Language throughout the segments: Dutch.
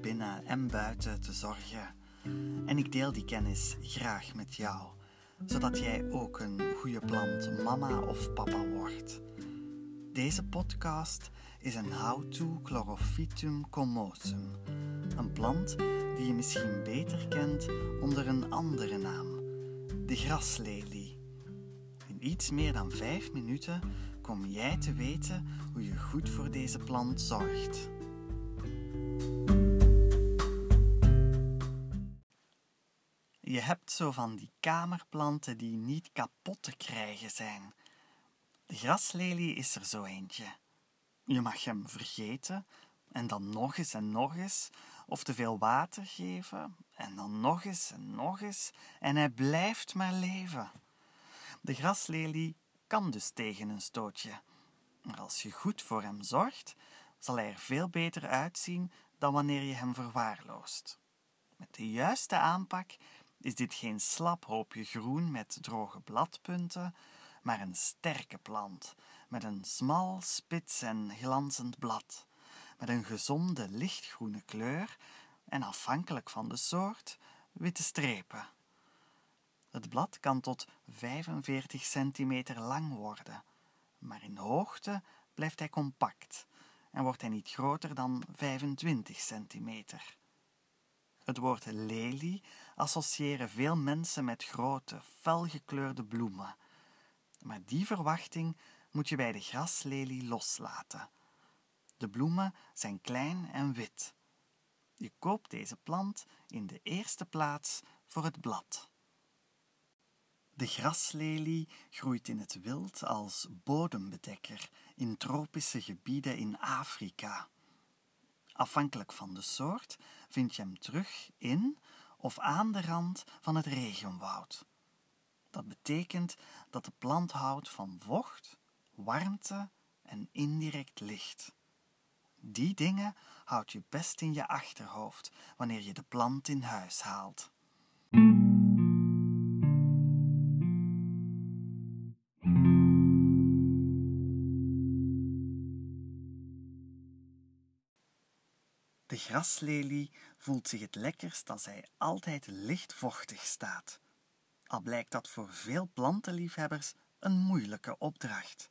binnen en buiten te zorgen. En ik deel die kennis graag met jou, zodat jij ook een goede plant mama of papa wordt. Deze podcast is een How-to Chlorophytum comosum, een plant die je misschien beter kent onder een andere naam, de graslelie. In iets meer dan vijf minuten kom jij te weten hoe je goed voor deze plant zorgt. Je hebt zo van die kamerplanten die niet kapot te krijgen zijn. De graslelie is er zo eentje. Je mag hem vergeten en dan nog eens en nog eens, of te veel water geven en dan nog eens en nog eens, en hij blijft maar leven. De graslelie kan dus tegen een stootje. Maar als je goed voor hem zorgt, zal hij er veel beter uitzien dan wanneer je hem verwaarloost. Met de juiste aanpak is dit geen slap hoopje groen met droge bladpunten, maar een sterke plant met een smal, spits en glanzend blad, met een gezonde lichtgroene kleur en afhankelijk van de soort witte strepen. Het blad kan tot 45 centimeter lang worden, maar in hoogte blijft hij compact en wordt hij niet groter dan 25 centimeter. Het woord lelie associëren veel mensen met grote, felgekleurde bloemen. Maar die verwachting moet je bij de graslelie loslaten. De bloemen zijn klein en wit. Je koopt deze plant in de eerste plaats voor het blad. De graslelie groeit in het wild als bodembedekker in tropische gebieden in Afrika. Afhankelijk van de soort vind je hem terug in of aan de rand van het regenwoud. Dat betekent dat de plant houdt van vocht, warmte en indirect licht. Die dingen houd je best in je achterhoofd wanneer je de plant in huis haalt. Graslelie voelt zich het lekkerst als hij altijd lichtvochtig staat. Al blijkt dat voor veel plantenliefhebbers een moeilijke opdracht.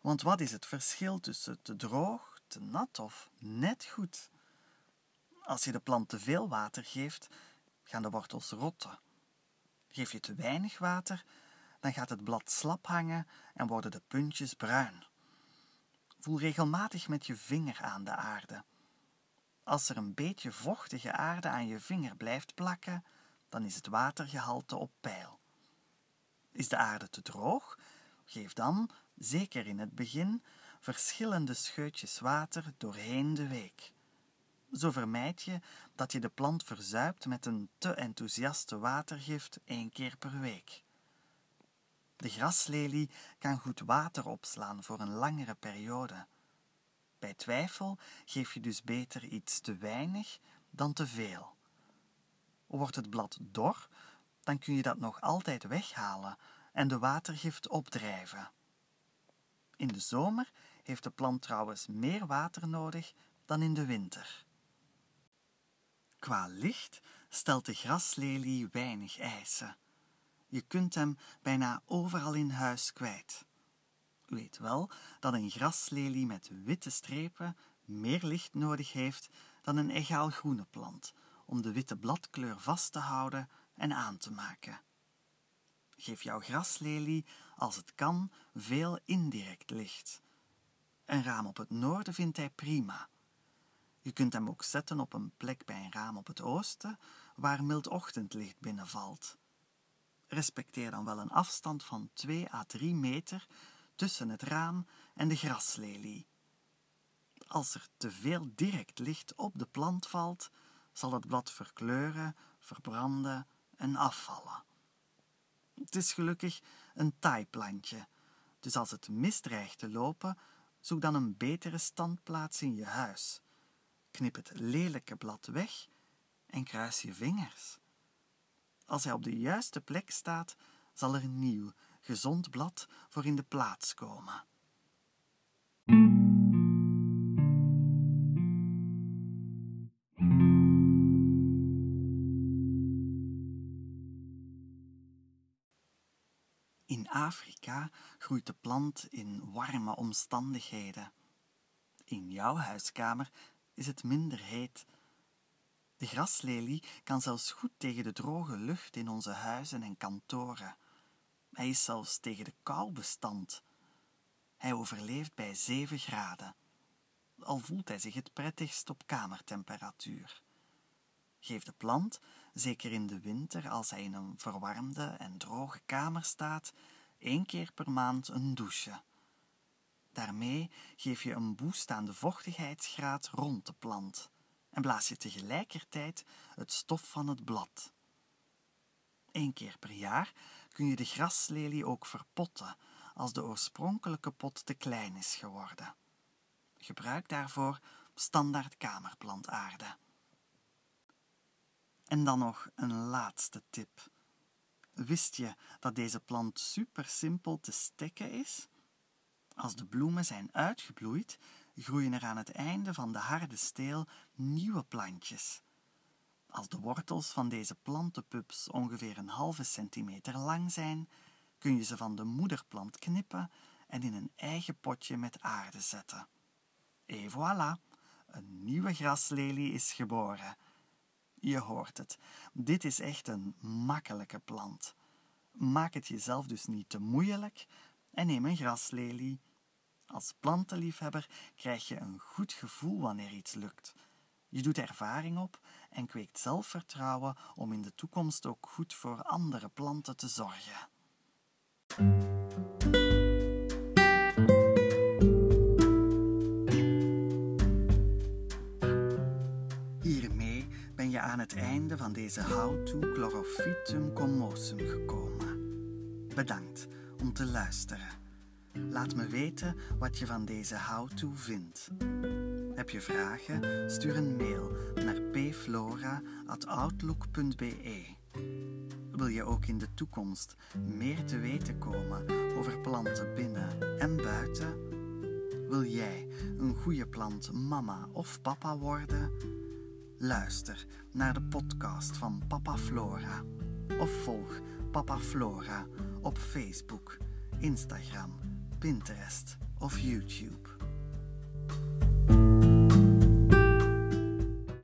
Want wat is het verschil tussen te droog, te nat of net goed? Als je de plant te veel water geeft, gaan de wortels rotten. Geef je te weinig water, dan gaat het blad slap hangen en worden de puntjes bruin. Voel regelmatig met je vinger aan de aarde. Als er een beetje vochtige aarde aan je vinger blijft plakken, dan is het watergehalte op peil. Is de aarde te droog? Geef dan, zeker in het begin, verschillende scheutjes water doorheen de week. Zo vermijd je dat je de plant verzuipt met een te enthousiaste watergift één keer per week. De graslelie kan goed water opslaan voor een langere periode. Bij twijfel geef je dus beter iets te weinig dan te veel. Wordt het blad dor, dan kun je dat nog altijd weghalen en de watergift opdrijven. In de zomer heeft de plant trouwens meer water nodig dan in de winter. Qua licht stelt de graslelie weinig eisen. Je kunt hem bijna overal in huis kwijt. Weet wel dat een graslelie met witte strepen meer licht nodig heeft dan een egaal groene plant om de witte bladkleur vast te houden en aan te maken. Geef jouw graslelie, als het kan, veel indirect licht. Een raam op het noorden vindt hij prima. Je kunt hem ook zetten op een plek bij een raam op het oosten, waar mild ochtendlicht binnenvalt. Respecteer dan wel een afstand van 2 à 3 meter tussen het raam en de graslelie. Als er te veel direct licht op de plant valt, zal het blad verkleuren, verbranden en afvallen. Het is gelukkig een taai plantje, dus als het misdreigt te lopen, zoek dan een betere standplaats in je huis. Knip het lelijke blad weg en kruis je vingers. Als hij op de juiste plek staat, zal er nieuw, gezond blad voor in de plaats komen. In Afrika groeit de plant in warme omstandigheden. In jouw huiskamer is het minder heet. De graslelie kan zelfs goed tegen de droge lucht in onze huizen en kantoren. Hij is zelfs tegen de kou bestand. Hij overleeft bij 7 graden, al voelt hij zich het prettigst op kamertemperatuur. Geef de plant, zeker in de winter als hij in een verwarmde en droge kamer staat, één keer per maand een douche. Daarmee geef je een boost aan de vochtigheidsgraad rond de plant en blaas je tegelijkertijd het stof van het blad. Eén keer per jaar kun je de graslelie ook verpotten als de oorspronkelijke pot te klein is geworden. Gebruik daarvoor standaard kamerplantaarde. En dan nog een laatste tip. Wist je dat deze plant super simpel te stekken is? Als de bloemen zijn uitgebloeid, groeien er aan het einde van de harde steel nieuwe plantjes. Als de wortels van deze plantenpups ongeveer een halve centimeter lang zijn, kun je ze van de moederplant knippen en in een eigen potje met aarde zetten. Et voilà, een nieuwe graslelie is geboren. Je hoort het, dit is echt een makkelijke plant. Maak het jezelf dus niet te moeilijk en neem een graslelie. Als plantenliefhebber krijg je een goed gevoel wanneer iets lukt. Je doet ervaring op en kweekt zelfvertrouwen om in de toekomst ook goed voor andere planten te zorgen. Hiermee ben je aan het einde van deze How to Chlorophytum commosum gekomen. Bedankt om te luisteren. Laat me weten wat je van deze how-to vindt. Heb je vragen? Stuur een mail naar pflora.outlook.be. Wil je ook in de toekomst meer te weten komen over planten binnen en buiten? Wil jij een goede plant mama of papa worden? Luister naar de podcast van Papa Flora of volg Papa Flora op Facebook, Instagram, Pinterest of YouTube.